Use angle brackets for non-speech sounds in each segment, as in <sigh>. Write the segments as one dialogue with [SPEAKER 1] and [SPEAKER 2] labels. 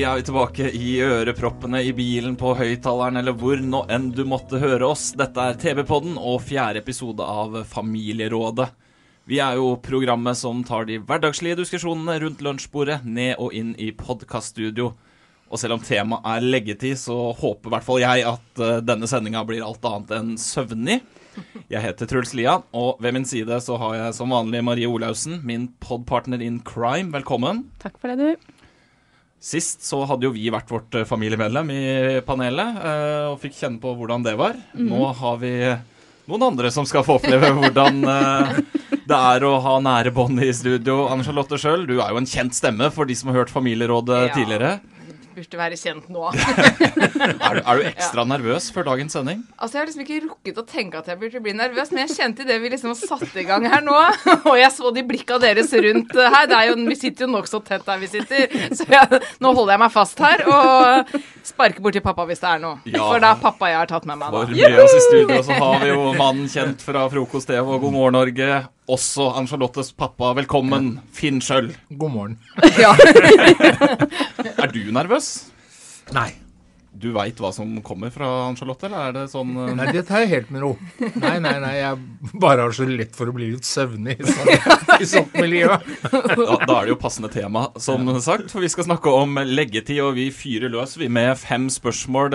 [SPEAKER 1] Endelig er vi tilbake i øreproppene i bilen, på høyttaleren eller hvor nå enn du måtte høre oss. Dette er TV-podden og fjerde episode av Familierådet. Vi er jo programmet som tar de hverdagslige diskusjonene rundt lunsjbordet ned og inn i podkaststudio. Og selv om temaet er leggetid, så håper i hvert fall jeg at eh, denne sendinga blir alt annet enn søvnig. Jeg heter Truls Lian, og ved min side så har jeg som vanlig Marie Olaussen, min podpartner in crime. Velkommen.
[SPEAKER 2] Takk for det, du.
[SPEAKER 1] Sist så hadde jo vi vært vårt eh, familiemedlem i panelet eh, og fikk kjenne på hvordan det var. Nå har vi noen andre som skal få oppleve <laughs> hvordan eh, det er å ha nære bånd i studio. Anne Charlotte Schjøll, du er jo en kjent stemme for de som har hørt Familierådet
[SPEAKER 3] Ja.
[SPEAKER 1] tidligere.
[SPEAKER 3] Burde være kjent nå. <laughs>
[SPEAKER 1] Er du, er du ekstra nervøs før dagens sending?
[SPEAKER 3] Altså, Jeg har liksom ikke rukket å tenke at jeg burde bli nervøs, men jeg kjente idet vi liksom satte i gang her nå, <laughs> og jeg så de blikka deres rundt eh, her det er jo, Vi sitter jo nokså tett der vi sitter, så jeg, nå holder jeg meg fast her og sparker bort til pappa hvis det er noe.
[SPEAKER 1] Ja.
[SPEAKER 3] For det er pappa jeg har tatt med meg
[SPEAKER 1] For
[SPEAKER 3] nå.
[SPEAKER 1] med oss i studio så har vi jo mannen kjent fra Frokost-TV og God morgen Norge. Også Ann-Charlottes pappa. Velkommen, Finn Schjøll.
[SPEAKER 4] God morgen. <laughs>
[SPEAKER 3] Ja. <laughs>
[SPEAKER 1] Er du nervøs?
[SPEAKER 4] Nei.
[SPEAKER 1] Du veit hva som kommer fra Ann-Charlotte, eller er det sånn uh...
[SPEAKER 4] Nei, det tar jeg helt med ro. Nei, nei, nei, jeg bare har så lett for å bli litt søvnig i sånt, i sånt miljø. <laughs>
[SPEAKER 1] da, da er det jo passende tema, som sagt. For vi skal snakke om leggetid, og vi fyrer løs vi med fem spørsmål.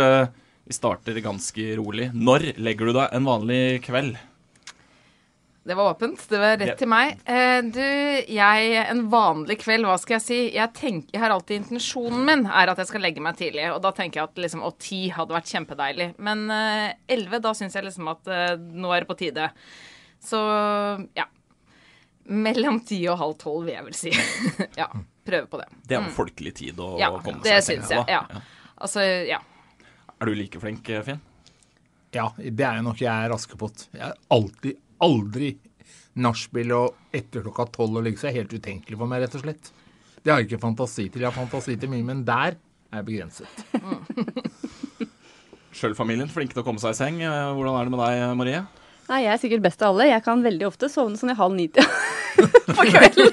[SPEAKER 1] Vi starter ganske rolig. Når legger du deg en vanlig kveld?
[SPEAKER 3] Det var åpent. Det var rett
[SPEAKER 1] Ja.
[SPEAKER 3] til meg. Eh, du, jeg En vanlig kveld, hva skal jeg si? Jeg, tenker, jeg har alltid Intensjonen min er at jeg skal legge meg tidlig. Og da tenker jeg at liksom å ti hadde vært kjempedeilig. Men eh, elleve, da syns jeg liksom at eh, nå er det på tide. Så ja. Mellom ti og halv tolv, vil jeg vel si. <laughs> ja. Prøve på det.
[SPEAKER 1] Det er jo folkelig tid å
[SPEAKER 3] Ja,
[SPEAKER 1] komme
[SPEAKER 3] det
[SPEAKER 1] seg
[SPEAKER 3] syns
[SPEAKER 1] til.
[SPEAKER 3] jeg. Ja. Altså, ja.
[SPEAKER 1] Er du like flink, Finn?
[SPEAKER 4] Ja, det er jo nok jeg er raskepott. Jeg er alltid, aldri nachspiel og etter klokka tolv og legge seg. Helt utenkelig for meg, rett og slett. Det har jeg ikke fantasi til. Jeg har fantasi til mye, men der er jeg begrenset. <laughs>
[SPEAKER 1] Sjøl-familien, flinke til å komme seg i seng. Eh, Hvordan er det med deg, Marie?
[SPEAKER 2] Nei, jeg er sikkert best av alle. Jeg kan veldig ofte sovne sånn i halv ni til <laughs> på kvelden.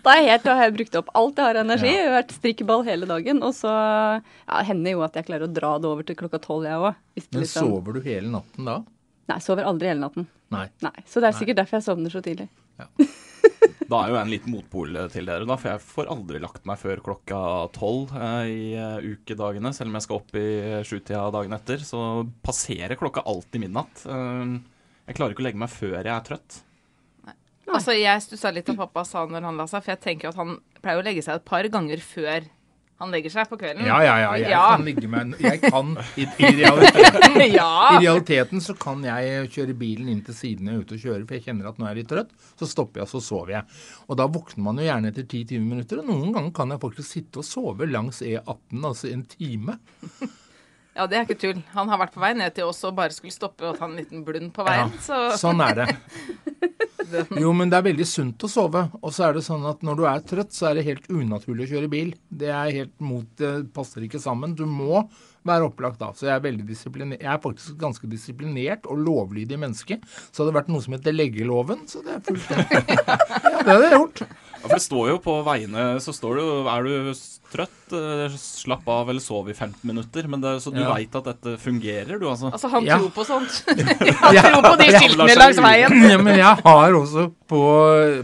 [SPEAKER 2] Da, er jeg helt, har jeg brukt opp alt jeg har av energi. Jeg har vært strikkeball hele dagen. Og så ja, hender jo at jeg klarer å dra det over til klokka tolv, jeg òg.
[SPEAKER 4] Men sover du hele natten da?
[SPEAKER 2] Nei, sover aldri hele natten.
[SPEAKER 4] Nei.
[SPEAKER 2] Nei, Så det er sikkert derfor jeg sovner så tidlig. <laughs>
[SPEAKER 1] Da er jo jeg en liten motpol til dere, da, for jeg får aldri lagt meg før klokka tolv eh, i eh, ukedagene. Selv om jeg skal opp i eh, sjutida dagen etter, så passerer klokka alltid midnatt. Eh, jeg klarer ikke å legge meg før jeg er trøtt.
[SPEAKER 3] Altså, jeg stussa litt da pappa sa når han la seg, for jeg tenker at han pleier å legge seg et par ganger før han legger seg på kvelden.
[SPEAKER 4] Ja, ja, ja. Jeg
[SPEAKER 3] Ja.
[SPEAKER 4] kan ligge med Jeg kan i, i, realiteten, <laughs>
[SPEAKER 3] ja.
[SPEAKER 4] I realiteten så kan jeg kjøre bilen inn til siden jeg er ute og kjører, for jeg kjenner at nå er jeg litt trøtt. Så stopper jeg, så sover jeg. Og da våkner man jo gjerne etter 10-20 minutter, og noen ganger kan jeg faktisk sitte og sove langs E18, altså en time.
[SPEAKER 3] Ja, det er ikke tull. Han har vært på vei ned til oss og bare skulle stoppe og ta en liten blund på veien. Så
[SPEAKER 4] Sånn er det. <laughs> Jo, men det er veldig sunt å sove. Og så er det sånn at når du er trøtt, så er det helt unaturlig å kjøre bil. Det er helt mot Det passer ikke sammen. Du må være opplagt da. Så jeg er veldig disiplinert. Jeg er faktisk ganske disiplinert og lovlydig menneske. Så hadde det vært noe som heter leggeloven, så det er fullt <laughs> Ja, det hadde jeg gjort.
[SPEAKER 1] Ja, for det står jo på veiene så står det jo Er du trøtt, eh, slapp av eller sov i 15 minutter. Men det, så du
[SPEAKER 4] Ja.
[SPEAKER 1] veit at dette fungerer, du altså?
[SPEAKER 3] altså, han
[SPEAKER 4] Ja.
[SPEAKER 3] tror på sånt. <laughs> Han tror på de skiltene langs veien.
[SPEAKER 4] Ja, men jeg har også på,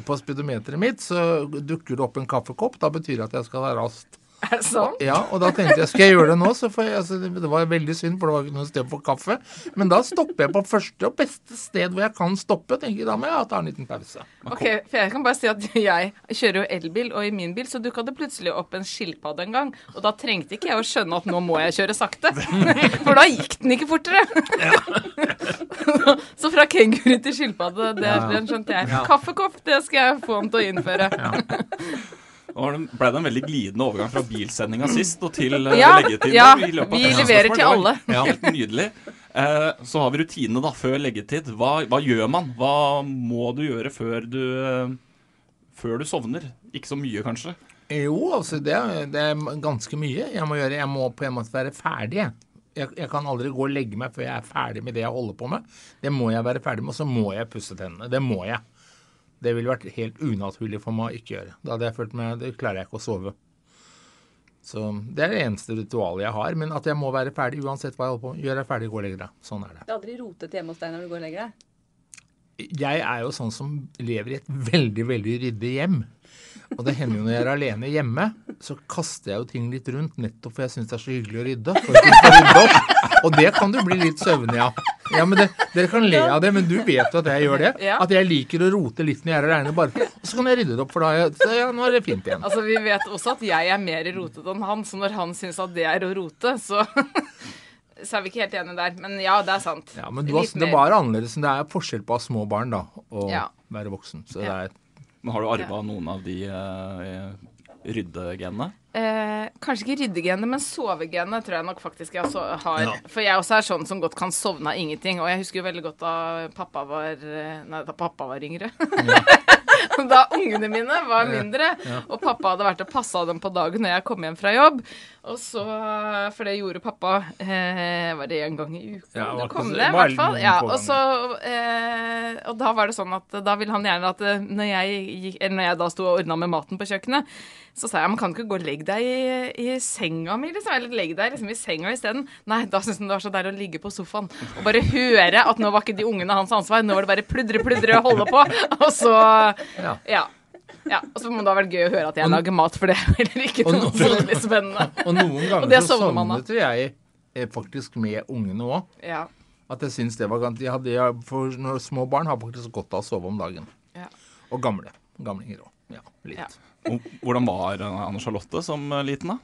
[SPEAKER 4] på speedometeret mitt, så dukker det opp en kaffekopp. Da betyr det at jeg skal ha raskt.
[SPEAKER 3] Er det sånn?
[SPEAKER 4] Ja, og da tenkte jeg skal jeg gjøre det nå, så får jeg altså, Det var veldig synd, for det var ikke noe sted å få kaffe. Men da stopper jeg på første og beste sted hvor jeg kan stoppe. og tenker Da må jeg ta en liten pause.
[SPEAKER 3] Ok, for jeg kan bare si at <laughs> jeg kjører jo elbil, og i min bil så dukka det plutselig opp en skilpadde en gang. Og da trengte ikke jeg å skjønne at nå må jeg kjøre sakte. <laughs> For da gikk den ikke fortere. <laughs> Så fra kenguru til skilpadde, det, den skjønte jeg. Kaffekopp, det skal jeg få han til å innføre.
[SPEAKER 1] Det- ble det en veldig glidende overgang fra bilsendinga sist og til eh,
[SPEAKER 3] Ja,
[SPEAKER 1] leggetid.
[SPEAKER 3] ja, vi,
[SPEAKER 1] vi
[SPEAKER 3] leverer til alle.
[SPEAKER 1] Ja, Helt nydelig. Eh, så har vi rutinene da, før leggetid. Hva, hva gjør man? Hva må du gjøre før du, eh, før du sovner? Ikke så mye, kanskje?
[SPEAKER 4] Jo, altså det, det er ganske mye jeg må gjøre. Jeg må på en måte være ferdig. jeg. Jeg, jeg kan aldri gå og legge meg før jeg er ferdig med det jeg holder på med. Det må jeg være ferdig med, og så må jeg pusse tennene. Det må jeg. Det ville vært helt unaturlig for meg å ikke gjøre. Da hadde jeg følt meg Det klarer jeg ikke å sove. Så Det er det eneste ritualet jeg har. Men at jeg må være ferdig uansett hva jeg holder på med. Gjør jeg ferdig, gå og legger deg. Sånn er det.
[SPEAKER 2] Du er aldri rotet hjemme hos deg når du går og legger deg?
[SPEAKER 4] Jeg er jo sånn som lever i et veldig, veldig ryddig hjem. Og det hender jo når jeg er alene hjemme, så kaster jeg jo ting litt rundt, nettopp for jeg syns det er så hyggelig å rydde. Rydde. Og det kan du bli litt søvnig av. Ja, men det, Dere kan le av det, men du vet jo at jeg gjør det. At jeg liker å rote litt når jeg er alene, bare, og så kan jeg rydde det opp, for da jeg, så ja, nå er det fint igjen.
[SPEAKER 3] Altså, Vi vet også at jeg er mer rotete enn han, så når han syns at det er å rote, så Så er vi ikke helt enige der. Men ja, det er sant.
[SPEAKER 4] Ja, men du
[SPEAKER 3] altså,
[SPEAKER 4] det var annerledes. Det er forskjell på å ha små barn da, og
[SPEAKER 3] Ja.
[SPEAKER 4] være voksen. Så det
[SPEAKER 3] Ja.
[SPEAKER 4] er
[SPEAKER 1] Men har du arva noen av de eh, ryddegenene?
[SPEAKER 3] Eh, kanskje ikke ryddegenet, men sovegenet tror jeg nok faktisk jeg også har. For jeg også er sånn som godt kan sovne av ingenting. Og jeg husker jo veldig godt da pappa var eh, Nei, da pappa var yngre. <laughs> da ungene mine var mindre. Og pappa hadde vært og passa dem på dagen når jeg kom hjem fra jobb. Og så, For det gjorde pappa eh, Var det en gang i uka?
[SPEAKER 4] Ja, det
[SPEAKER 3] kom det, i hvert fall. Ja, og så eh, Og da var det sånn at da ville han gjerne at eh, når jeg, gikk, når jeg da sto og ordna med maten på kjøkkenet, så sa jeg man kan ikke gå og legge deg i, i senga mi, liksom. Eller legge deg liksom i senga isteden. Nei, da syntes han det var så deilig å ligge på sofaen og bare høre at nå var ikke de ungene hans ansvar, nå var det bare pludre, pludre og holde på. Og så
[SPEAKER 4] Ja.
[SPEAKER 3] Ja. ja. Og så må det ha vært gøy å høre at jeg lager mat, for det er heller ikke
[SPEAKER 4] Og
[SPEAKER 3] noe veldig spennende.
[SPEAKER 4] Og noen ganger
[SPEAKER 3] og
[SPEAKER 4] så sovnet jo jeg eh, faktisk med ungene òg.
[SPEAKER 3] Ja.
[SPEAKER 4] At jeg syns det var ganske. De hadde, for små barn har faktisk godt av å sove om dagen.
[SPEAKER 3] Ja.
[SPEAKER 4] Og gamle. Gamlinger òg. Ja, litt.
[SPEAKER 3] Ja.
[SPEAKER 1] Hvordan var Anne Charlotte som eh, liten, da?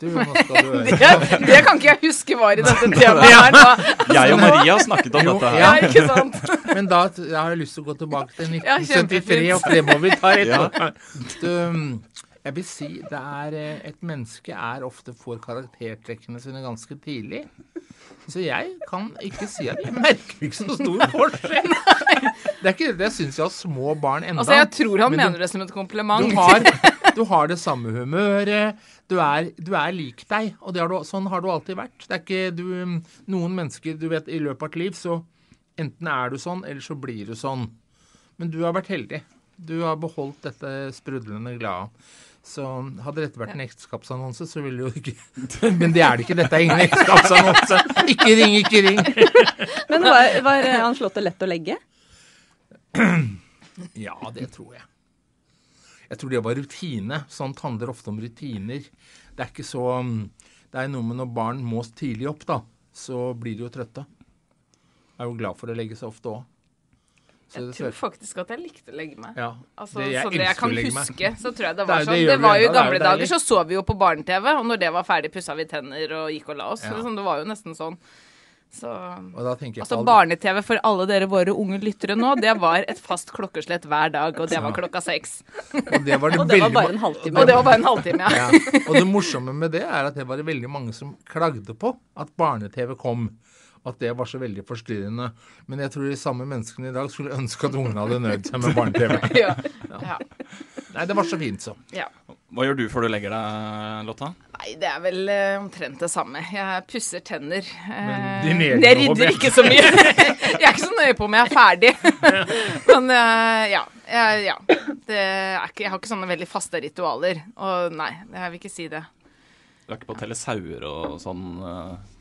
[SPEAKER 4] Du, nå skal du. <laughs>
[SPEAKER 3] Det, det kan ikke jeg huske var i dette temaet her nå. <laughs>
[SPEAKER 1] Jeg og Maria snakket om
[SPEAKER 4] Jo,
[SPEAKER 1] dette. her.
[SPEAKER 3] Ja, ikke sant? <laughs>
[SPEAKER 4] Men da jeg har jeg lyst til å gå tilbake til
[SPEAKER 3] Ja,
[SPEAKER 4] 1973
[SPEAKER 3] ja,
[SPEAKER 4] og fremover. Ta år. Jeg vil si det er eh, Et menneske er ofte får karaktertrekkene sine ganske tidlig. Så jeg kan ikke si at jeg merker ikke så stor forskjell. Det er ikke det jeg syns jeg har små barn enda.
[SPEAKER 3] Altså, jeg tror han
[SPEAKER 4] Men du-
[SPEAKER 3] mener det som et kompliment.
[SPEAKER 4] Du har, du har det samme humøret. Du er, du er lik deg, og det har du, sånn har du alltid vært. Det er ikke du, Noen mennesker du vet, i løpet av et liv, så enten er du sånn, eller så blir du sånn. Men du har vært heldig. Du har beholdt dette sprudlende glade. Så hadde dette vært en ekteskapsannonse, så ville jo ikke <laughs> Men det er det ikke. Dette er ingen ekteskapsannonse. Ikke ring, ikke ring. <laughs>
[SPEAKER 2] Men var, var han det lett å legge? <clears throat>
[SPEAKER 4] Ja, det tror jeg. Jeg tror det var rutine. Sånt handler ofte om rutiner. Det er ikke så mm, Det er noe med når barn må tidlig opp, da, så blir de jo trøtte. Jeg er jo glad for å legge seg ofte òg.
[SPEAKER 3] Jeg tror faktisk at jeg likte å legge meg.
[SPEAKER 4] ja,
[SPEAKER 3] Altså,
[SPEAKER 4] det, jeg
[SPEAKER 3] så det jeg kan huske, så tror jeg det
[SPEAKER 4] Det
[SPEAKER 3] var
[SPEAKER 4] det
[SPEAKER 3] sånn. Det var jo i
[SPEAKER 4] det
[SPEAKER 3] gamle dager, så så vi jo på barne-TV, og når det var ferdig, pussa vi tenner og gikk og la oss.
[SPEAKER 4] Ja.
[SPEAKER 3] Sånn, det var jo nesten sånn. Så
[SPEAKER 4] Og da tenker jeg
[SPEAKER 3] Altså barne-TV for alle dere våre unge lyttere nå, det var et fast klokkeslett hver dag, og det var klokka seks.
[SPEAKER 4] Og det var, det <laughs>
[SPEAKER 2] Og det var bare en halvtime.
[SPEAKER 3] Og det var bare en halvtime, ja.
[SPEAKER 4] Ja. Og det morsomme med det er at det var det veldig mange som klagde på at barne-TV kom. At det var så veldig forstyrrende. Men jeg tror de samme menneskene i dag skulle ønske at ungene hadde nøyd seg med barne-TV. <laughs>
[SPEAKER 3] ja. ja.
[SPEAKER 4] Nei, det var så fint, så.
[SPEAKER 3] ja.
[SPEAKER 1] Hva gjør du før du legger deg, Lotta?
[SPEAKER 3] Nei, det er vel uh, omtrent det samme. Jeg pusser tenner. Men
[SPEAKER 4] dine egne
[SPEAKER 3] jeg rydder ikke så mye. <laughs> jeg er ikke så nøye på om jeg er ferdig. <laughs> Men uh, ja. Jeg, ja. Det er ikke, jeg har ikke sånne veldig faste ritualer. Og nei, jeg vil ikke si det.
[SPEAKER 1] Du er ikke på å telle sauer og sånn? eh,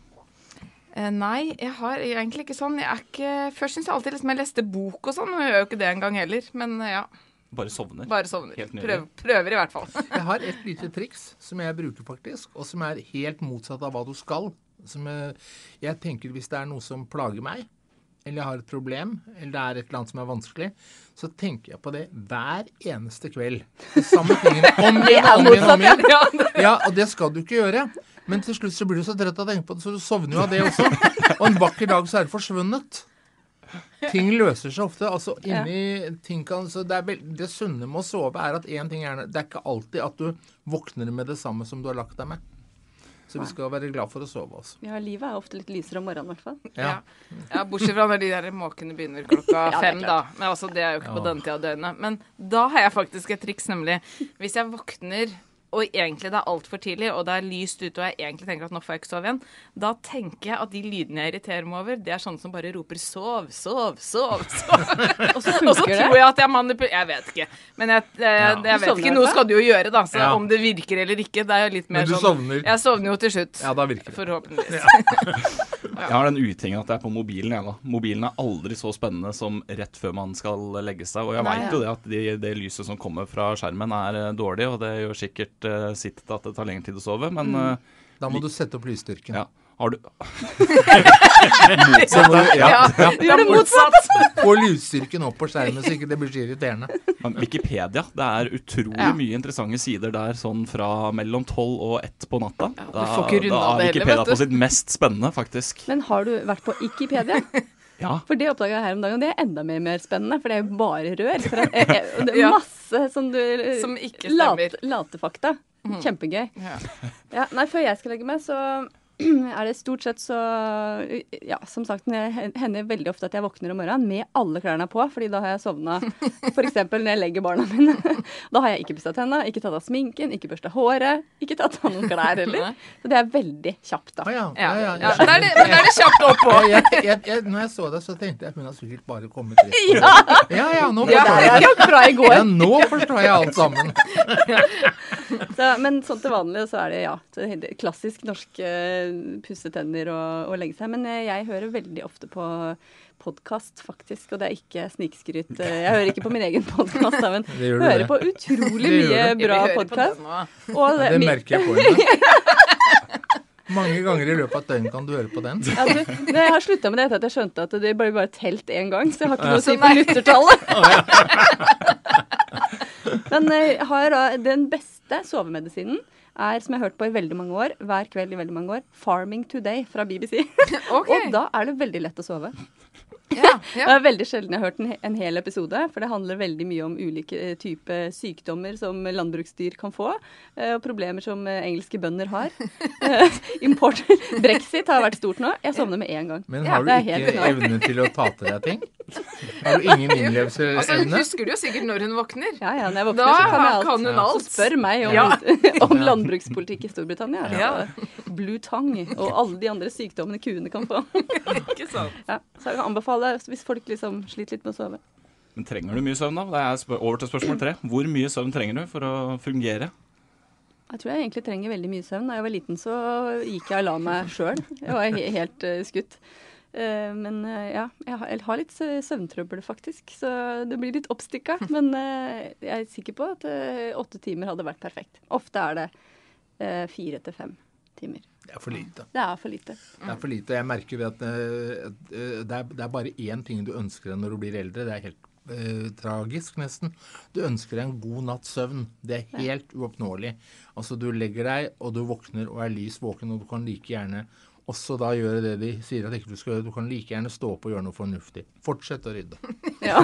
[SPEAKER 3] Eh, nei, jeg har egentlig ikke sånn. Jeg er ikke Først syns jeg alltid liksom jeg leste bok og sånn, og jeg gjør jo ikke det engang heller. Men eh, ja.
[SPEAKER 1] Bare sovner.
[SPEAKER 3] Bare sovner.
[SPEAKER 1] Helt.
[SPEAKER 3] Prøv, prøver i hvert fall. <laughs>
[SPEAKER 4] Jeg har et lite triks som jeg bruker faktisk, og som er helt motsatt av hva du skal. Som jeg, jeg tenker hvis det er noe som plager meg, eller jeg har et problem, eller det er et eller annet som er vanskelig, så tenker jeg på det hver eneste kveld. Samme <laughs> tingen. om igjen om igjen. og om igjen. <laughs> Ja, og det skal du ikke gjøre. Men til slutt så blir du så trøtt av å tenke på det, så du sovner jo av det også. Og en vakker dag så er det forsvunnet. Ting løser seg ofte. altså inni ting kan, så Det, er det sunne med å sove er at én ting er Det er ikke alltid at du våkner med det samme som du har lagt deg med. Så vi skal være glad for å sove også.
[SPEAKER 2] Ja, livet er ofte litt lysere om morgenen, i hvert fall.
[SPEAKER 4] Ja.
[SPEAKER 3] Ja, Bortsett fra når de der måkene begynner klokka <laughs>
[SPEAKER 2] er
[SPEAKER 3] fem, da. Men altså, det er jo ikke på denne tida av døgnet. Men da har jeg faktisk et triks, nemlig. Hvis jeg våkner og egentlig det er altfor tidlig, og det er lyst ute, og jeg egentlig tenker at nå får jeg ikke sove igjen, da tenker jeg at de lydene jeg irriterer meg over, det er sånne som bare roper 'sov, sov, sov'. sov. <laughs>
[SPEAKER 2] Og så
[SPEAKER 3] Og så tror jeg at jeg manipulerer Jeg vet ikke. Men jeg, jeg, jeg vet ikke. Noe skal du jo gjøre, da. Så
[SPEAKER 4] Ja.
[SPEAKER 3] om det virker eller ikke, det er jo litt mer
[SPEAKER 4] Men du
[SPEAKER 3] sånn
[SPEAKER 4] sovner.
[SPEAKER 3] Jeg sovner jo til slutt.
[SPEAKER 4] Ja, da virker det.
[SPEAKER 3] Forhåpentligvis. <laughs>
[SPEAKER 1] Jeg har den utingen at det er på mobilen. Jeg, da. Mobilen er aldri så spennende som rett før man skal legge seg. Og jeg veit jo det at det, det lyset som kommer fra skjermen er eh, dårlig, og det gjør sikkert uh, sitt til at det tar lengre tid å sove, men uh,
[SPEAKER 4] Da må du sette opp lysstyrken.
[SPEAKER 1] ja. Har du <laughs>
[SPEAKER 4] Så må du, ja, ja.
[SPEAKER 3] Gjør det motsatt! <laughs>
[SPEAKER 4] Få lysstyrken opp på skjermen, så ikke det blir så irriterende.
[SPEAKER 1] Men Wikipedia, det er utrolig
[SPEAKER 3] Ja.
[SPEAKER 1] mye interessante sider der sånn fra mellom tolv og ett på natta.
[SPEAKER 3] du får ikke runda
[SPEAKER 1] da er Wikipedia
[SPEAKER 3] vet du.
[SPEAKER 1] på sitt mest spennende, faktisk.
[SPEAKER 2] Men har du vært på Ikipedia? <laughs>
[SPEAKER 1] Ja.
[SPEAKER 2] For det oppdaga jeg her om dagen, og det er enda mer, mer spennende, for det er jo bare rør. For jeg, <laughs> jeg, det er masse som du
[SPEAKER 3] Som ikke stemmer.
[SPEAKER 2] late, Latefakta. Kjempegøy.
[SPEAKER 3] Ja.
[SPEAKER 2] Ja, nei, før jeg skal legge meg, så <clears throat> er det stort sett så Ja, som sagt, det hender veldig ofte at jeg våkner om morgenen med alle klærne på, fordi da har jeg sovna <laughs> f.eks. når jeg legger barna mine. <laughs> Da har jeg ikke pussa tenna, ikke tatt av sminken, ikke børsta håret, ikke tatt av noen klær <laughs> heller. Så det er veldig kjapt, da.
[SPEAKER 4] Ah, ja,
[SPEAKER 3] Ja,
[SPEAKER 4] ja,
[SPEAKER 3] ja.
[SPEAKER 4] ja,
[SPEAKER 3] er det, men er det kjapt oppå.
[SPEAKER 4] Ja, jeg, jeg, jeg, når jeg så det, så tenkte jeg at hun har sikkert bare kommet rett. Ja, ja, nå forstår jeg.
[SPEAKER 2] er fra i går.
[SPEAKER 4] Ja, nå forstår jeg alt sammen.
[SPEAKER 2] Så, men sånn til vanlig så er det ja, det er klassisk norsk eh, pusse tenner og, og legge seg. Men eh, jeg hører veldig ofte på podkast, faktisk, og det er ikke snikskryt. Eh, Jeg hører ikke på min egen podkast, men
[SPEAKER 4] jeg
[SPEAKER 2] hører
[SPEAKER 4] det.
[SPEAKER 2] på utrolig <laughs> mye bra podkast.
[SPEAKER 4] Det
[SPEAKER 2] det,
[SPEAKER 4] merker jeg på henne. <laughs> Mange ganger i løpet av et døgn kan du høre på den.
[SPEAKER 2] ja, du, jeg har slutta med det etter at jeg skjønte at det ble bare telt én gang, så jeg har ikke noe å si på
[SPEAKER 3] luttertallet. <laughs>
[SPEAKER 2] lyttertallet. Men eh, jeg har da den beste sovemedisinen er, som jeg har hørt på i veldig mange år, hver kveld i veldig mange år, 'Farming Today' fra BBC. <laughs>
[SPEAKER 3] okay.
[SPEAKER 2] Og da er det veldig lett å sove.
[SPEAKER 3] Ja, <laughs>
[SPEAKER 2] Det er veldig sjelden jeg har hørt en, en hel episode, for det handler veldig mye om ulike eh, typer sykdommer som landbruksdyr kan få, eh, og problemer som eh, engelske bønder har. <laughs> Import <laughs> Brexit har vært stort nå. Jeg sovner med en gang.
[SPEAKER 4] Men har du
[SPEAKER 2] er
[SPEAKER 4] ikke evne til å ta til deg ting? Har du ingen
[SPEAKER 3] Altså,
[SPEAKER 4] hun
[SPEAKER 3] husker du jo sikkert når hun våkner.
[SPEAKER 2] Ja, ja, når jeg våkner,
[SPEAKER 3] Da
[SPEAKER 2] så kan jeg alt.
[SPEAKER 3] kan hun alt.
[SPEAKER 2] Så spør meg om,
[SPEAKER 3] Ja.
[SPEAKER 2] om landbrukspolitikk i Storbritannia.
[SPEAKER 3] Ja.
[SPEAKER 2] Blue tongue og alle de andre sykdommene kuene kan få.
[SPEAKER 3] Ikke sant?
[SPEAKER 2] Ja, så jeg kan anbefale hvis folk liksom sliter litt med å sove.
[SPEAKER 1] Men trenger du mye søvn, da? Det er over til spørsmål tre. Hvor mye søvn trenger du for å fungere?
[SPEAKER 2] Jeg tror jeg egentlig trenger veldig mye søvn. Da jeg var liten, så gikk jeg og la meg sjøl. Jeg var helt eh, skutt. Eh, men eh, ja, jeg har, litt sø- søvntrøbbel, faktisk. Så det blir litt oppstikka. <laughs> Men jeg er sikker på at åtte timer hadde vært perfekt. Ofte er det fire til fem timer.
[SPEAKER 4] Det er for lite.
[SPEAKER 2] Det er for lite.
[SPEAKER 4] Det er for lite. Jeg merker at eh, eh, er, det er bare én ting du ønsker deg når du blir eldre. Det er helt eh, tragisk, nesten. Du ønsker deg en god natts søvn. Det er helt uoppnåelig. Altså, du legger deg, og du våkner og er lys våken, og du kan like gjerne også da gjøre det de sier at ikke du skal gjøre. Du kan like gjerne stå opp og gjøre noe fornuftig. Fortsett å rydde. <laughs>
[SPEAKER 2] Ja.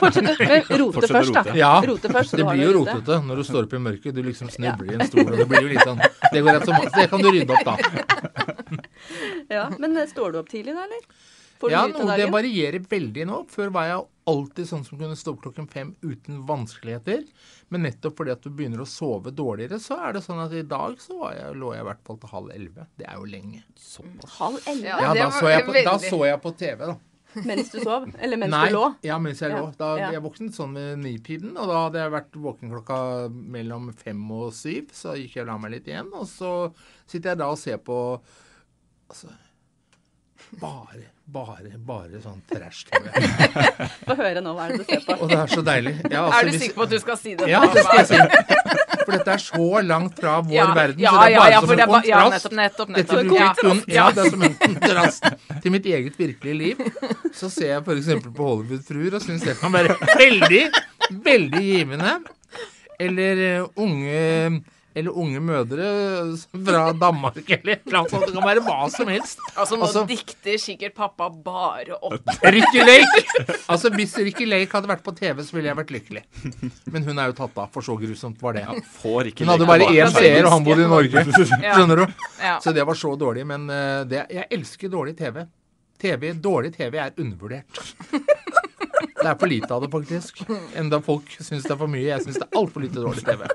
[SPEAKER 2] Fortsett, å <laughs> rote
[SPEAKER 1] Fortsett
[SPEAKER 2] først, da.
[SPEAKER 4] Ja,
[SPEAKER 2] Rote først,
[SPEAKER 4] det blir jo rotete når du står opp i mørket. Du liksom snubler i en stol, og det blir jo litt sånn Det går rett som Det kan du rydde opp, da. <laughs>
[SPEAKER 2] Ja, men eh, står du opp tidlig da, eller? Får du
[SPEAKER 4] Ja, noe, det varierer veldig nå. Før var jeg alltid sånn som kunne stå opp klokken fem uten vanskeligheter. Men nettopp fordi at du begynner å sove dårligere, så er det sånn at i dag så var jeg, lå jeg i hvert fall til halv elleve. Det er jo lenge.
[SPEAKER 2] Halv elleve?
[SPEAKER 3] Ja,
[SPEAKER 4] Ja,
[SPEAKER 3] det
[SPEAKER 4] da
[SPEAKER 3] var
[SPEAKER 4] så, jeg på, da så jeg på TV, da.
[SPEAKER 2] Mens du sov? Eller mens
[SPEAKER 4] Nei,
[SPEAKER 2] du lå?
[SPEAKER 4] ja, mens jeg
[SPEAKER 2] Ja,
[SPEAKER 4] lå. Da,
[SPEAKER 2] ja.
[SPEAKER 4] Jeg våknet sånn med nipiden, og da hadde jeg vært våken klokka mellom fem og syv. Så gikk jeg og la meg litt igjen, og så sitter jeg da og ser på Altså bare, bare, bare sånn trash-TV. <laughs>
[SPEAKER 2] Få høre nå, hva er det du ser på?
[SPEAKER 4] Og det er så deilig. Ja, altså,
[SPEAKER 3] Er du
[SPEAKER 4] hvis-
[SPEAKER 3] sikker på at du skal si det?
[SPEAKER 4] Ja, det skal jeg si. For dette er så langt fra vår
[SPEAKER 3] Ja,
[SPEAKER 4] verden,
[SPEAKER 3] ja,
[SPEAKER 4] så det er bare
[SPEAKER 3] ja,
[SPEAKER 4] som en
[SPEAKER 3] det er ja, nettopp, nettopp, nettopp,
[SPEAKER 4] Dette kun, ja, det er som en <laughs> kontrast til mitt eget virkelige liv. Så ser jeg f.eks. på Hollywood-fruer og syns det kan være veldig, veldig givende. Eller uh, unge eller unge mødre <laughs> fra Danmark eller et eller annet sånt. Det kan være hva som helst.
[SPEAKER 3] Altså, nå
[SPEAKER 4] Altså-
[SPEAKER 3] dikter sikkert pappa bare opp. <laughs>
[SPEAKER 4] Ricky Lake! Altså, Hvis Ricky Lake hadde vært på TV, så ville jeg vært lykkelig. Men hun er jo tatt av, for så grusomt var det.
[SPEAKER 1] Får ikke
[SPEAKER 4] Hun hadde bare én seer, og han bodde i Norge. Skjønner du? Så det var så dårlig. Men eh, det, jeg elsker dårlig TV. TV. Dårlig TV er undervurdert. Det er for lite av det, faktisk. Enda folk syns det er for mye. Jeg syns det er altfor lite dårlig TV.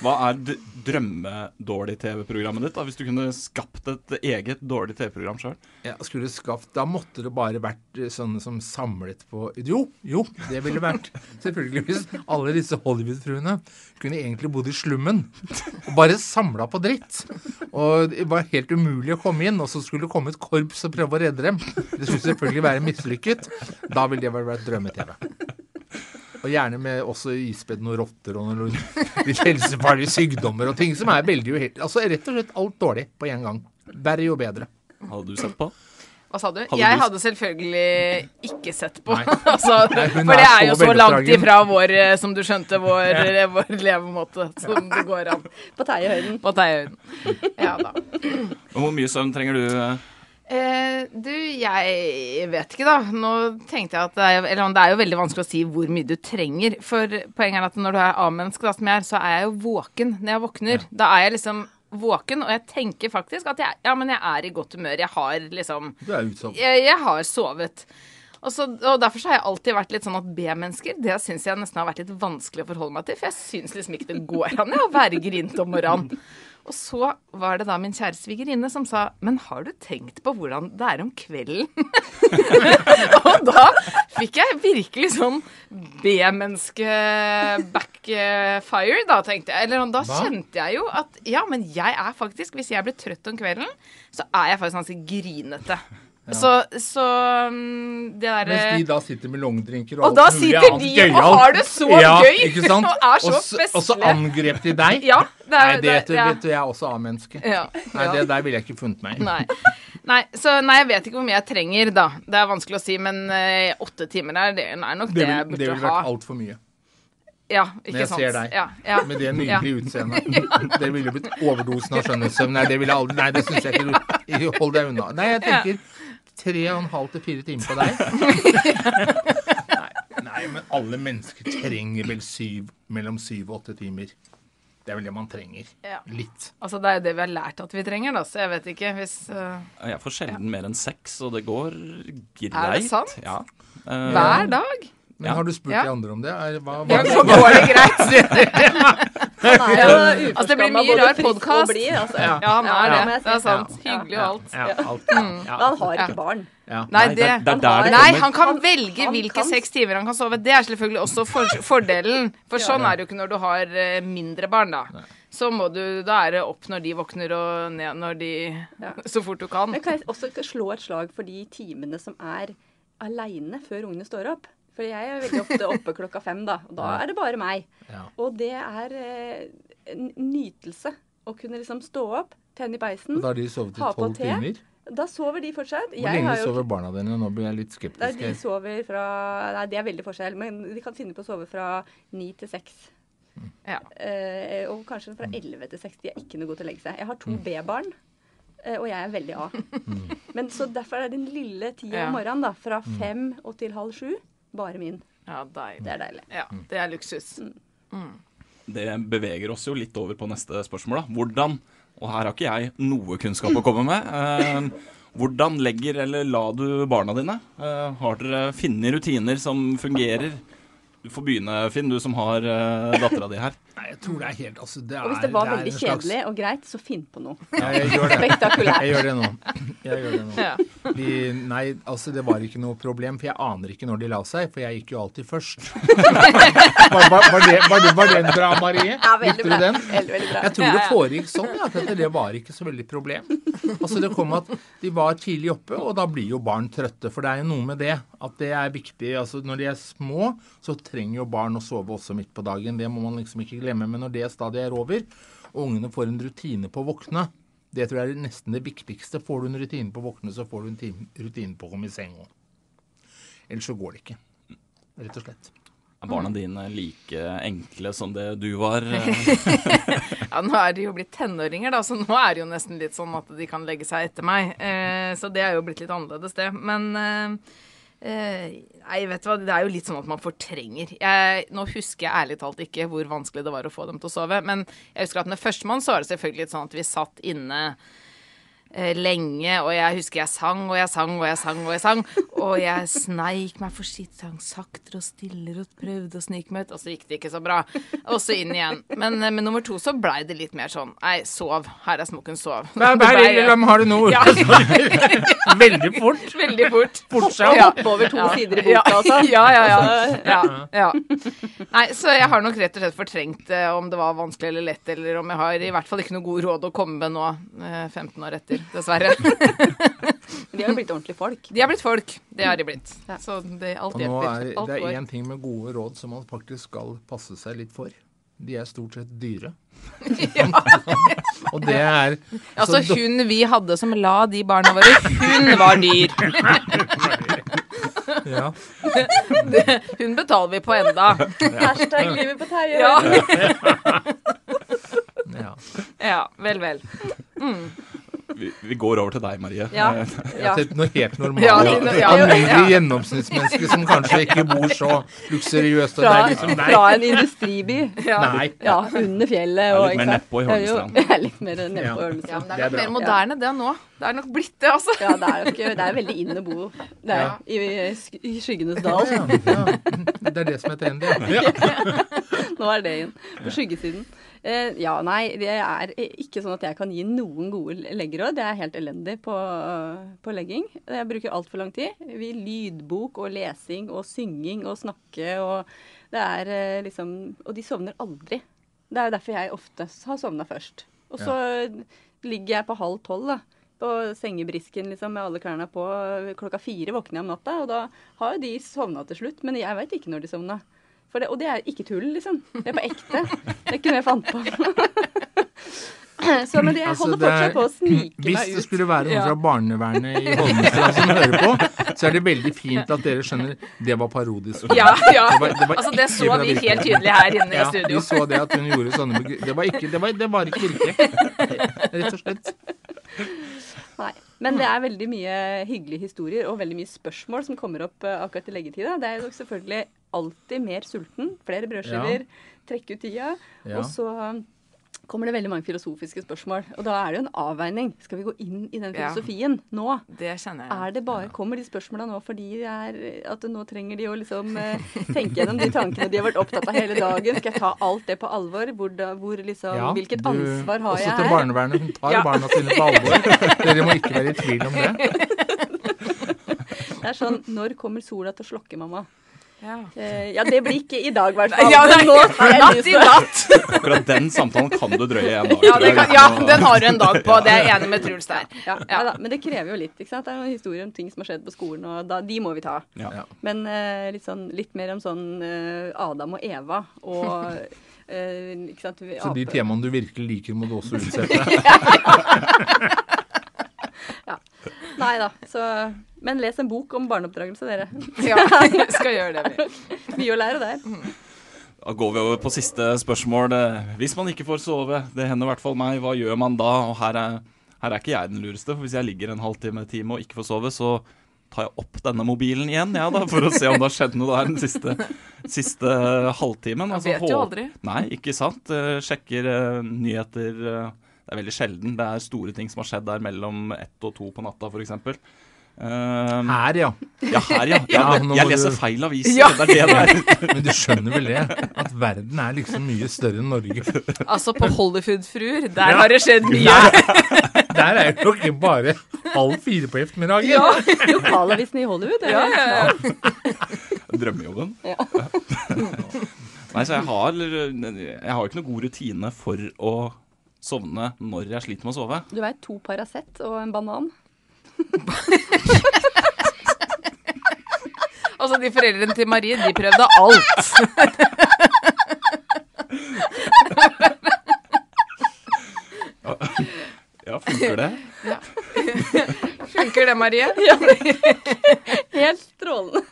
[SPEAKER 1] Hva er d- drømmedårlig TV-programmet ditt, da, hvis du kunne skapt et eget dårlig TV-program sjøl?
[SPEAKER 4] Ja, skulle skapt, Da måtte det bare vært eh, sånne som samlet på Jo, jo, det ville vært <laughs> Selvfølgelig hvis alle disse Hollywood-fruene kunne egentlig bodd i slummen og bare samla på dritt. Og det var helt umulig å komme inn, og så skulle det komme et korps og prøve å redde dem. Det skulle selvfølgelig være mislykket. Da ville det vært drømme-TV. Og gjerne med også ispedd noen rotter og noen <laughs> litt helsefarlige sykdommer og ting som er veldig uheldig. Altså rett og slett alt dårlig på en gang. Verre jo bedre.
[SPEAKER 1] Hadde du sett på?
[SPEAKER 3] Hva sa du?
[SPEAKER 1] Hadde
[SPEAKER 3] jeg
[SPEAKER 1] du-
[SPEAKER 3] hadde selvfølgelig ikke sett på. <laughs> Altså,
[SPEAKER 4] Nei,
[SPEAKER 3] for det
[SPEAKER 4] er
[SPEAKER 3] er jo
[SPEAKER 4] så
[SPEAKER 3] langt ifra vår, eh, som du skjønte, vår, vår levemåte som det går an
[SPEAKER 2] På Teiehøyden.
[SPEAKER 3] på teiehøyden. Ja da.
[SPEAKER 1] Hvor mye søvn trenger du? Eh?
[SPEAKER 3] Du, jeg vet ikke, da. Nå tenkte jeg at det er, eller, det er jo veldig vanskelig å si hvor mye du trenger. For poenget er at når du er A-menneske, da, som jeg er, så er jeg jo våken når jeg våkner. Da er jeg liksom våken, og jeg tenker faktisk at jeg, ja, men jeg er i godt humør. Jeg har liksom
[SPEAKER 4] Du er utsatt.
[SPEAKER 3] jeg, jeg har sovet. Og, så, og Derfor så har jeg alltid vært litt sånn at B-mennesker det syns jeg nesten har vært litt vanskelig å forholde meg til. For jeg syns liksom ikke det går an å være grint om morgenen. Og så var det da min kjære svigerinne som sa Men har du tenkt på hvordan det er om kvelden? <laughs> og da fikk jeg virkelig sånn B-menneske-backfire, da, tenkte jeg. Eller da
[SPEAKER 4] Hva?
[SPEAKER 3] kjente jeg jo at ja, men jeg er faktisk Hvis jeg blir trøtt om kvelden, så er jeg faktisk ganske grinete. Så, så mm, det derre
[SPEAKER 4] Mens de da sitter med longdrinker
[SPEAKER 3] Og
[SPEAKER 4] og,
[SPEAKER 3] da
[SPEAKER 4] alt mulig
[SPEAKER 3] sitter de
[SPEAKER 4] gøyalt.
[SPEAKER 3] og har det så
[SPEAKER 4] ja,
[SPEAKER 3] gøy,
[SPEAKER 4] Ikke sant? <laughs>
[SPEAKER 3] og er så
[SPEAKER 4] festlige. og så angrep de deg? <laughs>
[SPEAKER 3] Ja, det er,
[SPEAKER 4] Nei, det,
[SPEAKER 3] det- ja.
[SPEAKER 4] vet du, jeg er også A-menneske.
[SPEAKER 3] Ja,
[SPEAKER 4] Nei,
[SPEAKER 3] ja.
[SPEAKER 4] det der ville jeg ikke funnet meg i.
[SPEAKER 3] Nei. Nei, så nei, jeg vet ikke hvor mye jeg trenger, da. Det er vanskelig å si, men uh, åtte timer er, det er nok det,
[SPEAKER 4] Det,
[SPEAKER 3] jeg
[SPEAKER 4] ha det ville vært altfor mye.
[SPEAKER 3] Ja, ikke
[SPEAKER 4] Når
[SPEAKER 3] ikke
[SPEAKER 4] jeg
[SPEAKER 3] sant.
[SPEAKER 4] ser deg
[SPEAKER 3] Ja, ja.
[SPEAKER 4] med det nydelige utseendet. <laughs> Det ville blitt overdosen av skjønnhetssøvn. Nei, det ville aldri Nei, det syns jeg ikke Hold deg unna. Nei, jeg tenker tre og en halv til fire timer på deg. Nei, <laughs> nei, men alle mennesker trenger vel syv, mellom syv og åtte timer. Det er vel det man trenger.
[SPEAKER 3] Ja.
[SPEAKER 4] Litt.
[SPEAKER 3] Altså, det er jo det vi har lært at vi trenger, da, så jeg vet ikke hvis uh...
[SPEAKER 1] Jeg får sjelden mer enn seks, og det går greit.
[SPEAKER 3] Er det sant?
[SPEAKER 1] Ja. Uh,
[SPEAKER 3] Hver dag?
[SPEAKER 4] Men
[SPEAKER 1] Ja.
[SPEAKER 4] har du spurt
[SPEAKER 3] Ja.
[SPEAKER 4] de andre om det? Er, hva,
[SPEAKER 3] Ja,
[SPEAKER 4] hva,
[SPEAKER 3] så går det greit. <laughs>
[SPEAKER 2] sier du.
[SPEAKER 3] Altså, det blir mye rar
[SPEAKER 2] podkast.
[SPEAKER 3] podcast.
[SPEAKER 2] altså.
[SPEAKER 4] Ja.
[SPEAKER 3] Ja, han er
[SPEAKER 2] Ja,
[SPEAKER 3] det. Det er sant.
[SPEAKER 2] Ja.
[SPEAKER 3] Hyggelig og alt.
[SPEAKER 4] ja, alt.
[SPEAKER 2] Men
[SPEAKER 4] Ja,
[SPEAKER 2] han har ikke barn.
[SPEAKER 4] ja.
[SPEAKER 3] Nei,
[SPEAKER 1] det,
[SPEAKER 2] han har-
[SPEAKER 3] Nei, han kan
[SPEAKER 2] Han-
[SPEAKER 3] velge
[SPEAKER 2] han
[SPEAKER 3] hvilke
[SPEAKER 2] kan-
[SPEAKER 3] seks timer han kan sove. Det er selvfølgelig også for, <laughs> fordelen. For sånn er det jo ikke når du har eh, mindre barn, da. Så må du, Da er det opp når de våkner og ned når de
[SPEAKER 2] Ja. <laughs>
[SPEAKER 3] Så fort du kan.
[SPEAKER 2] Men kan jeg også slå et slag for de timene som er aleine før ungene står opp? For jeg er veldig ofte oppe klokka fem, da. Og da er det bare meg.
[SPEAKER 4] Ja.
[SPEAKER 2] Og det er eh, en nytelse å kunne liksom stå opp, tenne i beisen.
[SPEAKER 4] Og da har de sovet i
[SPEAKER 2] Ha på
[SPEAKER 4] tolv
[SPEAKER 2] te.
[SPEAKER 4] timer?
[SPEAKER 2] Da sover de fortsatt.
[SPEAKER 4] Hvor lenge sover barna dine? Nå blir jeg litt
[SPEAKER 2] Nei,
[SPEAKER 4] skeptisk.
[SPEAKER 2] de sover fra Nei, det er veldig forskjell, men de kan finne på å sove fra ni til seks.
[SPEAKER 3] Ja.
[SPEAKER 2] Eh, og kanskje
[SPEAKER 4] Mm.
[SPEAKER 2] fra elleve til seks. De er ikke noe gode til å legge seg. Jeg har to B-barn, eh, og jeg er veldig A.
[SPEAKER 4] Mm.
[SPEAKER 2] Men så derfor er den lille tida om morgenen, da, fra fem og til halv sju, bare min.
[SPEAKER 3] Ja, deilig.
[SPEAKER 2] Det er deilig.
[SPEAKER 3] Ja, det er luksus.
[SPEAKER 1] Det beveger oss jo litt over på neste spørsmål. da. Hvordan, og her har ikke jeg noe kunnskap å komme med, eh, hvordan legger eller la du barna dine? Eh, har dere funnet rutiner som fungerer? Du får begynne, Finn, du som har eh, dattera di her.
[SPEAKER 4] Nei, jeg tror det er helt altså, det er,
[SPEAKER 2] Og hvis det var
[SPEAKER 4] det
[SPEAKER 2] veldig
[SPEAKER 4] kjedelig slags-
[SPEAKER 2] og greit, så finn på noe.
[SPEAKER 4] Ja, jeg gjør det. <laughs>
[SPEAKER 2] Spektakulært.
[SPEAKER 4] Jeg gjør det nå. Jeg gjør det nå.
[SPEAKER 3] Ja.
[SPEAKER 4] De, nei, altså det var ikke noe problem, for jeg aner ikke når de la seg, for jeg gikk jo alltid først. <laughs> var, var, var, det, var, det, var den bra, Marie?
[SPEAKER 2] Ja, veldig
[SPEAKER 4] Likte du
[SPEAKER 2] bra.
[SPEAKER 4] den?
[SPEAKER 2] Veldig, veldig bra.
[SPEAKER 4] Jeg tror det foregikk sånn, ja, at det var ikke så veldig problem. Altså Det kom at de var tidlig oppe, og da blir jo barn trøtte. For det er jo noe med det at det er viktig. altså Når de er små, så trenger jo barn å sove også midt på dagen. Det må man liksom ikke glemme. Men når det stadiet er over, og ungene får en rutine på å våkne, det tror jeg er nesten det viktigste. Får du en rutine på å våkne, så får du en rutine på å komme i seng òg. Ellers så går det ikke. Rett og slett.
[SPEAKER 1] Er barna dine like enkle som det du var? <laughs>
[SPEAKER 3] Ja, nå er de jo blitt tenåringer, da, så nå er det jo nesten litt sånn at de kan legge seg etter meg. Eh, så det er jo blitt litt annerledes, det. Men eh, eh, Nei, vet du hva, det er jo litt sånn at man fortrenger. Jeg, nå husker jeg ærlig talt ikke hvor vanskelig det var å få dem til å sove, men jeg husker at med førstemann så var det selvfølgelig litt sånn at vi satt inne lenge, og jeg husker jeg sang og jeg sang og jeg sang og jeg sang. Og jeg sneik meg forsiktig, sang saktere og stillere og prøvde å snike meg ut, og så gikk det ikke så bra. Og så inn igjen. Men eh, med nummer to så blei det litt mer sånn Nei, sov. Her er smokken, sov.
[SPEAKER 4] Hver, hver <laughs>
[SPEAKER 3] Det ble-
[SPEAKER 4] lille har det nå.
[SPEAKER 3] Ja. <laughs>
[SPEAKER 4] Veldig fort.
[SPEAKER 3] Veldig fort.
[SPEAKER 4] Fort seg
[SPEAKER 3] Ja.
[SPEAKER 2] Hoppe over to
[SPEAKER 3] Ja.
[SPEAKER 2] sider i boka, altså. <laughs>
[SPEAKER 3] Ja, ja, ja. ja, ja. Nei, så jeg har nok rett og slett fortrengt eh, om det var vanskelig eller lett, eller om jeg har i hvert fall ikke noe god råd å komme med nå, eh, 15 år etter, dessverre. <laughs>
[SPEAKER 2] De har jo blitt ordentlige folk.
[SPEAKER 3] De har blitt folk. Det har de blitt.
[SPEAKER 2] Ja.
[SPEAKER 3] Så det, alt
[SPEAKER 4] Og nå
[SPEAKER 3] hjelper.
[SPEAKER 4] er
[SPEAKER 3] Alt
[SPEAKER 4] det er én ting med gode råd som man faktisk skal passe seg litt for. De er stort sett dyre. <laughs> <laughs> og det er
[SPEAKER 3] Altså, hun vi hadde som la de barna våre, hun var dyr.
[SPEAKER 4] ja.
[SPEAKER 3] Hun betaler vi på enda.
[SPEAKER 2] Hashtag livet på Terje.
[SPEAKER 3] Ja,
[SPEAKER 4] ja.
[SPEAKER 3] Vel, vel, vel.
[SPEAKER 1] Vi, vi går over til deg, Marie.
[SPEAKER 2] Ja.
[SPEAKER 1] Eh,
[SPEAKER 2] Ja.
[SPEAKER 4] Noe helt normalt.
[SPEAKER 3] Ja, noe- ja.
[SPEAKER 4] Alminnelig gjennomsnittsmenneske som kanskje ikke bor så luksuriøst. Og det
[SPEAKER 2] Fra, fra en industriby.
[SPEAKER 4] nei.
[SPEAKER 2] Ja, under fjellet. Og,
[SPEAKER 1] litt mer nedpå i
[SPEAKER 2] Ja,
[SPEAKER 1] Holmestrand.
[SPEAKER 2] Ja, litt mer nedpå
[SPEAKER 4] Ja.
[SPEAKER 2] i
[SPEAKER 3] Ja, men det
[SPEAKER 4] Det er
[SPEAKER 3] nok mer moderne det nå. Det er nok blitt det, altså.
[SPEAKER 2] Ja, det er nok, Det er veldig inn å bo der,
[SPEAKER 4] Ja.
[SPEAKER 2] i, i skyggenes dal.
[SPEAKER 4] Ja, ja. Det er det som er trendy. <laughs> Ja.
[SPEAKER 2] Nå er det inn. På skyggesiden. Eh, ja, nei, det er ikke sånn at jeg kan gi noen gode leggeråd. Jeg er helt elendig på, på legging. Jeg bruker altfor lang tid. Vi Lydbok og lesing og synging og snakke og Det er eh, liksom Og de sovner aldri. Det er jo derfor jeg ofte har sovna først. Og så ligger jeg på halv tolv, da. På sengebrisken liksom, med alle klærne på. Klokka fire våkner jeg om natta, og da har jo de sovna til slutt. Men jeg veit ikke når de sovna. Det, og det er ikke tull, liksom. Det er på ekte. Det er ikke noe jeg fant på. <laughs> Så, men jeg
[SPEAKER 4] Altså,
[SPEAKER 2] holder
[SPEAKER 4] det er-
[SPEAKER 2] fortsatt på å snike meg ut.
[SPEAKER 4] Hvis det skulle være noen
[SPEAKER 3] Ja.
[SPEAKER 4] fra barnevernet i Holmestrand som hører på, så er det veldig fint at dere skjønner det var parodisk.
[SPEAKER 3] Ja, ja.
[SPEAKER 4] Det var- det var
[SPEAKER 3] Altså, det så vi helt tydelig her inne i
[SPEAKER 4] Ja,
[SPEAKER 3] studio.
[SPEAKER 4] vi så det at hun gjorde sånne Det var ikke, det var, det var ikke virkelig. Rett og slett.
[SPEAKER 2] Nei. Men det er veldig mye hyggelige historier og veldig mye spørsmål som kommer opp eh, akkurat i leggetida. Det er jo selvfølgelig alltid mer sulten, flere brødskiver, trekke ut tida.
[SPEAKER 4] Ja.
[SPEAKER 2] Og så kommer det veldig mange filosofiske spørsmål. Og da er det jo en avveining. Skal vi gå inn i den
[SPEAKER 3] Ja.
[SPEAKER 2] filosofien nå?
[SPEAKER 3] Det kjenner jeg.
[SPEAKER 2] Er det bare, Kommer de spørsmåla nå fordi det er, at nå trenger de å liksom eh, tenke gjennom de tankene de har vært opptatt av hele dagen? Skal jeg ta alt det på alvor? Hvor, da, hvor liksom,
[SPEAKER 4] Ja,
[SPEAKER 2] hvilket
[SPEAKER 4] du-
[SPEAKER 2] ansvar har jeg her?
[SPEAKER 4] Også til barnevernet. som tar
[SPEAKER 3] Ja.
[SPEAKER 4] barna sine på alvor. Dere må ikke være i tvil om det. <laughs>
[SPEAKER 2] Det er sånn Når kommer sola til å slokke, mamma?
[SPEAKER 3] Ja.
[SPEAKER 2] Eh, ja, det blir ikke i dag, i hvert <laughs> fall.
[SPEAKER 3] Ja, <laughs> natt i natt! <laughs>
[SPEAKER 1] Akkurat den samtalen kan du drøye en dag.
[SPEAKER 3] Ja, det kan, ja, den har du en dag på. Det er jeg enig med Truls der.
[SPEAKER 2] Ja, ja da, men det krever jo litt. ikke sant? Det er noen historier om ting som har skjedd på skolen, og da, de må vi ta. Men uh, litt, sånn, litt mer om sånn uh, Adam og Eva og uh, ikke sant? vi-
[SPEAKER 4] Så de temaene du virkelig liker, må du også utsette. ja.
[SPEAKER 2] Nei da. Så, men les en bok om barneoppdragelse, dere. <laughs>
[SPEAKER 3] Ja, skal gjøre det, vi. <laughs>
[SPEAKER 2] Mye å lære der.
[SPEAKER 1] Da går vi over på siste spørsmål. Eh, Hvis man ikke får sove, det hender i hvert fall meg, hva gjør man da? Og her er, her er ikke jeg den lureste, for hvis jeg ligger en halvtime time og ikke får sove, så tar jeg opp denne mobilen igjen, ja da, for å se om det har skjedd noe der den siste, siste halvtimen.
[SPEAKER 3] Man vet jo aldri.
[SPEAKER 1] Nei, ikke sant. Eh, Sjekker uh, nyheter Uh, Det er veldig sjelden. Det er store ting som har skjedd der mellom ett og to på natta, f.eks. Um,
[SPEAKER 4] Her, ja.
[SPEAKER 1] ja, her, ja. ja
[SPEAKER 4] Ja,
[SPEAKER 1] jeg leser
[SPEAKER 4] du-
[SPEAKER 1] feil aviser.
[SPEAKER 3] Ja.
[SPEAKER 1] Det er det det er. <laughs>
[SPEAKER 4] Men du skjønner vel det? At verden er liksom mye større enn Norge.
[SPEAKER 3] Altså, på Hollywood-fruer, der
[SPEAKER 4] Ja.
[SPEAKER 3] har det skjedd mye.
[SPEAKER 4] Der, der er jo ikke bare halv fire på ettermiddagen.
[SPEAKER 2] Lokalavisen i Hollywood.
[SPEAKER 3] Ja, ja, ja.
[SPEAKER 1] Drømmejobben. <laughs>
[SPEAKER 2] Ja.
[SPEAKER 1] Nei, så jeg har, jeg har ikke noe god rutine for å sovne når jeg sliter med å sove.
[SPEAKER 2] Du veit, to Paracet og en banan. <laughs>
[SPEAKER 3] Altså, de foreldrene til Marie, de prøvde alt. <laughs>
[SPEAKER 1] Ja, funker det? <laughs>
[SPEAKER 3] Funker det, Marie?
[SPEAKER 2] Helt strålende.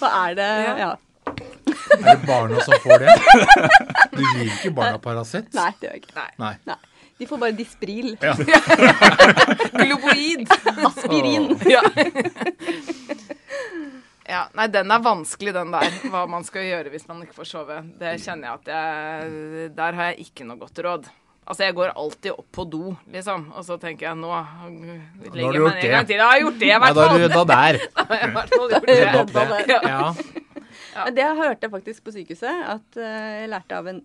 [SPEAKER 2] Hva er det
[SPEAKER 3] Ja.
[SPEAKER 2] Ja.
[SPEAKER 4] Er det barna som får det? Du gir ikke barna Paracet?
[SPEAKER 2] Nei, det gjør jeg ikke.
[SPEAKER 4] Nei.
[SPEAKER 2] Nei. De får bare Dispril.
[SPEAKER 4] Ja. <laughs>
[SPEAKER 3] Globoid.
[SPEAKER 2] Aspirin.
[SPEAKER 3] Ja. ja. Nei, den er vanskelig, den der. Hva man skal gjøre hvis man ikke får sove. Det kjenner jeg at jeg Der har jeg ikke noe godt råd. Altså, jeg går alltid opp på do, liksom. Og så tenker jeg nå legger
[SPEAKER 4] du
[SPEAKER 3] jeg
[SPEAKER 4] gjort
[SPEAKER 3] meg ned
[SPEAKER 4] det.
[SPEAKER 3] en gang til. Jeg har gjort det, i
[SPEAKER 4] Ja,
[SPEAKER 3] hvert
[SPEAKER 4] da er
[SPEAKER 3] fall.
[SPEAKER 4] du da der. <laughs>
[SPEAKER 3] Da har jeg i hvert fall <laughs> gjort
[SPEAKER 4] Du
[SPEAKER 3] det.
[SPEAKER 4] Ja.
[SPEAKER 2] Men Det hørte jeg faktisk på sykehuset. At eh, jeg lærte av en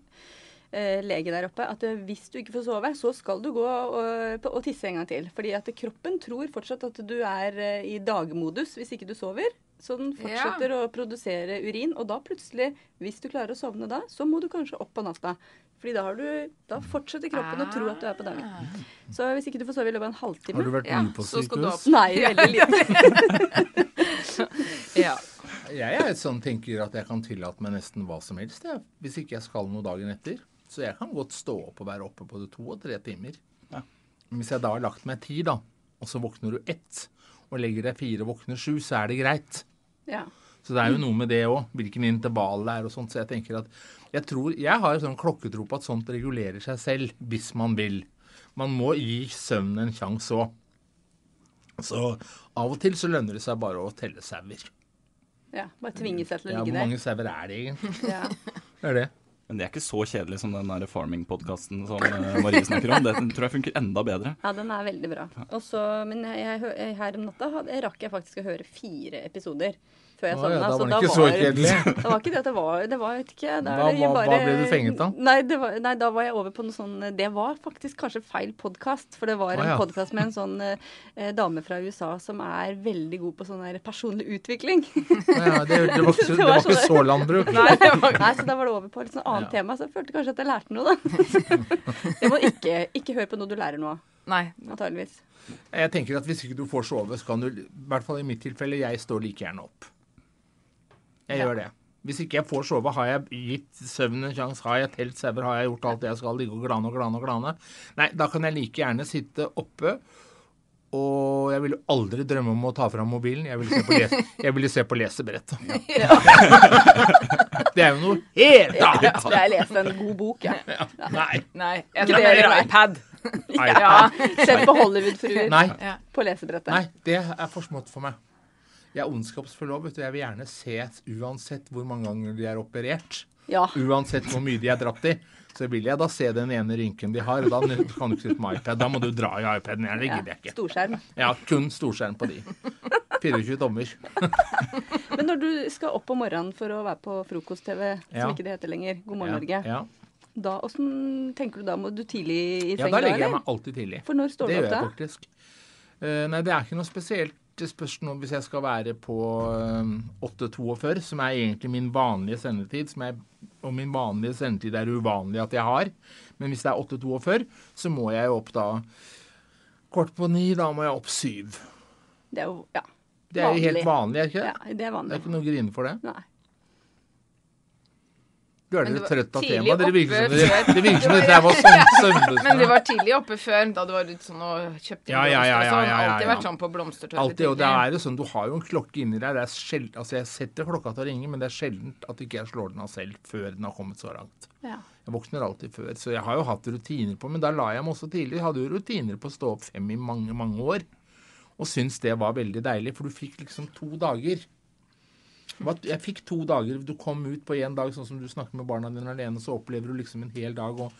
[SPEAKER 2] lege der oppe at eh, hvis du ikke får sove, så skal du gå og, og tisse en gang til. Fordi at kroppen tror fortsatt at du er eh, i dagmodus hvis ikke du sover. Så den fortsetter å produsere urin. Og da plutselig, hvis du klarer å sovne da, så må du kanskje opp på natta. Fordi da, har du, da fortsetter kroppen å tro at du er på dagen. Så hvis ikke du får sove i løpet av en halvtime
[SPEAKER 4] Har du vært
[SPEAKER 3] Ja,
[SPEAKER 4] mye på sykehus?
[SPEAKER 2] Nei, veldig lite. <laughs>
[SPEAKER 3] Ja.
[SPEAKER 4] Jeg er et sånn tenker at jeg kan tillate meg nesten hva som helst, jeg. Hvis ikke jeg skal noe dagen etter. Så jeg kan godt stå opp og være oppe på det to og tre timer.
[SPEAKER 1] Ja.
[SPEAKER 4] Hvis jeg da har lagt meg ti, da, og så våkner du ett, og legger deg fire og våkner sju, så er det greit.
[SPEAKER 2] Ja.
[SPEAKER 4] Så det er jo noe med det òg, hvilken intervall det er og sånt. Så jeg tenker at jeg tror Jeg har sånn klokketro på at sånt regulerer seg selv, hvis man vil. Man må gi søvnen en sjanse òg. Så av og til så lønner det seg bare å telle sauer.
[SPEAKER 2] ja. Bare tvinge seg til å ligge der.
[SPEAKER 4] Ja, hvor mange sauer er det egentlig?
[SPEAKER 2] Ja.
[SPEAKER 4] Det <laughs> er det.
[SPEAKER 1] Men det er ikke så kjedelig som den farming-podkasten som eh, Marie snakker om. Det tror jeg funker enda bedre.
[SPEAKER 2] Ja, den er veldig bra. Også, men jeg, jeg, her om natta hadde, rakk jeg faktisk å høre fire episoder før jeg sovna.
[SPEAKER 4] ja, da var det ikke så kjedelig. <laughs>
[SPEAKER 2] Det var ikke det at det var Det var vet ikke da
[SPEAKER 4] Hva- hva-
[SPEAKER 2] bare,
[SPEAKER 4] hva ble du fenget av?
[SPEAKER 2] Nei, nei, da var jeg over på noe sånn Det var faktisk kanskje feil podkast. For det var en
[SPEAKER 4] ja.
[SPEAKER 2] podkast med en sånn eh, dame fra USA som er veldig god på sånn der personlig utvikling.
[SPEAKER 4] Ja, det, det, var, ikke- <laughs> det var ikke så landbruk.
[SPEAKER 2] Nei, nei, så da var det over på et sånt annet
[SPEAKER 4] Ja.
[SPEAKER 2] tema, så jeg følte kanskje at jeg lærte noe, da. <laughs> det må ikke, ikke høre på noe du lærer noe av,
[SPEAKER 3] Nei.
[SPEAKER 2] antageligvis.
[SPEAKER 4] Jeg tenker at Hvis ikke du får sove, så kan du I hvert fall i mitt tilfelle, jeg står like gjerne opp. Jeg gjør det. Hvis ikke jeg får sove, har jeg gitt søvnen en sjanse, har jeg telt sauer, har jeg gjort alt det jeg skal, ligge og glane og glane og glane. Nei, da kan jeg like gjerne sitte oppe. Og jeg ville aldri drømme om å ta fram mobilen. Jeg ville se på, les <laughs> jeg ville se på lesebrettet. <laughs> <laughs> det er jo noe helt
[SPEAKER 2] Ja,
[SPEAKER 4] annet!
[SPEAKER 2] jeg leste en god bok, jeg.
[SPEAKER 4] Nei.
[SPEAKER 3] Nei. Jeg
[SPEAKER 2] Ikke
[SPEAKER 3] tar
[SPEAKER 2] det,
[SPEAKER 3] heller
[SPEAKER 2] nei.
[SPEAKER 3] iPad. Ja.
[SPEAKER 2] Sett på Hollywood-fruer
[SPEAKER 4] Nei.
[SPEAKER 3] Ja.
[SPEAKER 2] på lesebrettet.
[SPEAKER 4] Nei, det er for smått for meg. Jeg er ondskapsfull òg, vet du. Jeg vil gjerne se, uansett hvor mange ganger de er operert,
[SPEAKER 2] Ja.
[SPEAKER 4] uansett hvor mye de er dratt i, så vil jeg da se den ene rynken de har. Da kan du ikke sitte med iPad. Da må du dra i iPaden. Jeg det
[SPEAKER 2] ja.
[SPEAKER 4] gidder jeg ikke.
[SPEAKER 2] Storskjerm.
[SPEAKER 4] Ja, kun storskjerm på de. 24 tommer. <laughs>
[SPEAKER 2] Men når du skal opp om morgenen for å være på frokost-TV,
[SPEAKER 4] Ja.
[SPEAKER 2] som ikke det heter lenger, God morgen Norge,
[SPEAKER 4] Ja,
[SPEAKER 2] da, hvordan tenker du da? Må du tidlig i seng
[SPEAKER 4] Ja,
[SPEAKER 2] da,
[SPEAKER 4] legger jeg meg alltid tidlig.
[SPEAKER 2] For når står
[SPEAKER 4] Det
[SPEAKER 2] du
[SPEAKER 4] gjør jeg faktisk. Uh, nei, det er ikke noe spesielt. Det spørs nå hvis jeg skal være på uh, 8.42, som er egentlig min vanlige sendetid. Som er, og min vanlige sendetid er uvanlig at jeg har. Men hvis det er 8.42, så må jeg jo opp da kort på ni. Da må jeg opp syv.
[SPEAKER 2] Det er jo ja, vanlig.
[SPEAKER 4] Det er jo helt vanlig, er ikke det?
[SPEAKER 2] Ja, det er vanlig.
[SPEAKER 4] Det er ikke noe å grine for det.
[SPEAKER 2] Nei.
[SPEAKER 3] Men du
[SPEAKER 4] trøtt av temaet? Dere virker som dere, det virker som dette var sånn søvnløsende. <laughs>
[SPEAKER 3] Men du var tidlig oppe før, da du var ute sånn og kjøpte
[SPEAKER 4] Ja, ja, ja,
[SPEAKER 3] blomster og sånn.
[SPEAKER 4] ja, ja, ja,
[SPEAKER 3] Alltid vært sånn på.
[SPEAKER 4] Alltid, og det er jo sånn, Du har jo en klokke inni deg. Det er sjeld, altså Jeg setter klokka til å ringe, men det er sjelden at ikke jeg slår den av selv før den har kommet så langt.
[SPEAKER 2] Ja.
[SPEAKER 4] Jeg våkner alltid før. Så jeg har jo hatt rutiner på Men da la jeg meg også tidlig. Jeg hadde jo rutiner på å stå opp fem i mange, mange år. Og syntes det var veldig deilig, for du fikk liksom to dager. Jeg fikk to dager. Du kom ut på én dag, sånn som du snakker med barna dine alene, så opplever du liksom en hel dag. og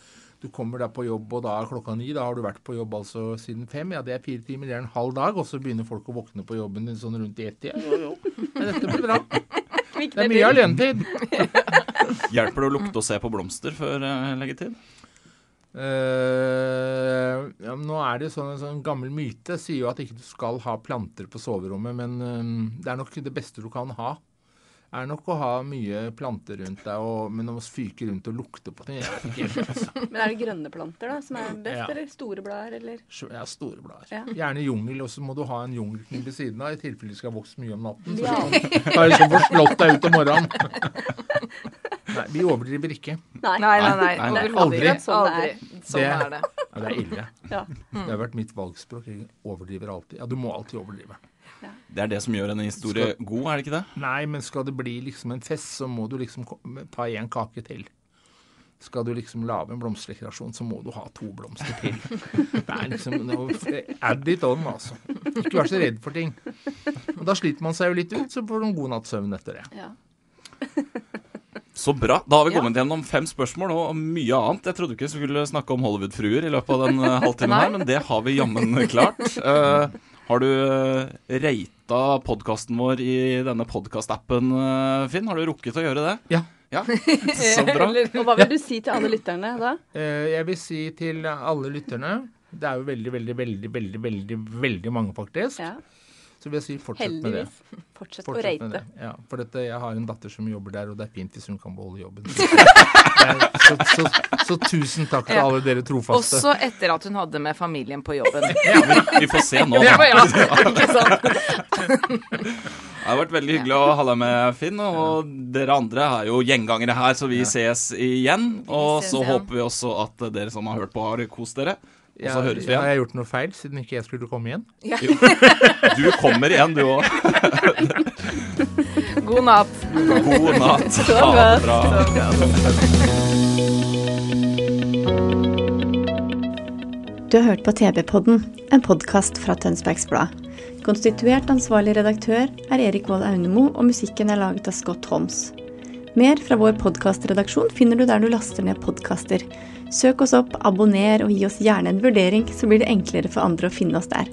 [SPEAKER 4] du kommer da på jobb, og da er klokka ni. Da har du vært på jobb altså siden fem. Ja, det er fire timer, det er en halv dag. Og så begynner folk å våkne på jobben din sånn rundt i ett igjen. Ja. Men dette blir bra. <laughs> Det er mye alenetid. <laughs>
[SPEAKER 1] Hjelper det å lukte og se på blomster før eh, leggetid?
[SPEAKER 4] Uh, ja, men nå er det sånn en sånn gammel myte sier jo at ikke du skal ha planter på soverommet, men eh, det er nok det beste du kan ha. Er nok å ha mye planter rundt deg, og, men å fyke rundt og lukte på ting er ikke helt altså. <laughs>
[SPEAKER 2] Men er det grønne planter da, som er best,
[SPEAKER 4] Ja.
[SPEAKER 2] eller store blader, eller?
[SPEAKER 4] Ja, store blader.
[SPEAKER 2] Ja.
[SPEAKER 4] Gjerne jungel, og så må du ha en jungelkniv ved siden av i tilfelle de skal vokse mye om natten. Så
[SPEAKER 2] Ja.
[SPEAKER 4] du kan liksom få slått deg ut om morgenen. <laughs> Nei, vi overdriver ikke.
[SPEAKER 2] Nei.
[SPEAKER 3] Nei, nei, nei.
[SPEAKER 1] Nei, nei.
[SPEAKER 4] Aldri.
[SPEAKER 2] Sånn er.
[SPEAKER 3] Sånn
[SPEAKER 4] Det-
[SPEAKER 3] er det.
[SPEAKER 4] Ja, det er ille.
[SPEAKER 2] Ja.
[SPEAKER 4] Det har vært mitt valgspråk. Jeg overdriver alltid. Ja, du må alltid overdrive.
[SPEAKER 1] Det er det som gjør en historie god, er det ikke det?
[SPEAKER 4] Nei, men skal det bli liksom en fest, så må du liksom ta én kake til. Skal du liksom lage en blomsterdekorasjon, så må du ha to blomster til. <laughs> Det er liksom noe Add it on, altså. Ikke vær så redd for ting. Og da sliter man seg jo litt ut, så får du en god natts søvn etter det.
[SPEAKER 2] Ja. <laughs>
[SPEAKER 1] Så bra. Da har vi
[SPEAKER 2] Ja.
[SPEAKER 1] kommet gjennom fem spørsmål og mye annet. Jeg trodde ikke vi skulle snakke om Hollywood-fruer i løpet av den eh, <laughs> halvtimen her, men det har vi jammen klart. Eh, har du uh, rata podkasten vår i denne podkastappen, uh, Finn? Har du rukket å gjøre det?
[SPEAKER 4] Ja.
[SPEAKER 1] Ja, <laughs> Så bra.
[SPEAKER 2] Og hva vil du si til alle lytterne da?
[SPEAKER 4] Eh, Jeg vil si til alle lytterne Det er jo veldig, veldig, veldig, veldig, veldig, veldig mange, faktisk.
[SPEAKER 2] Ja,
[SPEAKER 4] Så vil jeg si fortsett med det.
[SPEAKER 2] heldigvis. Fortsett å reite.
[SPEAKER 4] det. Ja, for dette, jeg har en datter som jobber der, og det er fint hvis hun kan beholde jobben. <laughs> Så, så, så tusen takk til
[SPEAKER 3] Ja.
[SPEAKER 4] alle dere trofaste.
[SPEAKER 3] Også etter at hun hadde med familien på jobben. <laughs>
[SPEAKER 1] Vi får se nå. <laughs>
[SPEAKER 3] Ja,
[SPEAKER 1] Da.
[SPEAKER 3] ja, ikke sant?
[SPEAKER 1] Det har vært veldig hyggelig å ha deg med, Finn. Og dere andre er jo gjengangere her, så vi ses igjen. Og
[SPEAKER 3] ses
[SPEAKER 1] så
[SPEAKER 3] igjen.
[SPEAKER 1] håper vi også at dere som har hørt på, har kost dere. Og
[SPEAKER 4] Ja,
[SPEAKER 1] så høres vi
[SPEAKER 4] Har jeg gjort noe feil, siden ikke jeg skulle komme igjen? <laughs>
[SPEAKER 1] Du kommer igjen, du òg. <laughs>
[SPEAKER 3] God natt.
[SPEAKER 1] God natt. <laughs> Ha det bra.
[SPEAKER 5] Du har hørt på TV-podden, en podkast fra Tønsbergs Blad. Konstituert ansvarlig redaktør er Erik Vold Aunemo, og musikken er laget av Scott Holmes. Mer fra vår podkastredaksjon finner du der du laster ned podkaster. Søk oss opp, abonner og gi oss gjerne en vurdering, så blir det enklere for andre å finne oss der.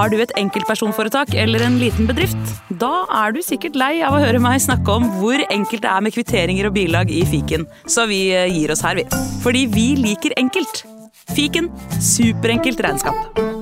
[SPEAKER 6] Har du et enkeltpersonforetak eller en liten bedrift? Da er du sikkert lei av å høre meg snakke om hvor enkelt det er med kvitteringer og bilag i fiken, så vi eh, gir oss her, vi. Fordi vi liker enkelt. Fiken superenkelt regnskap.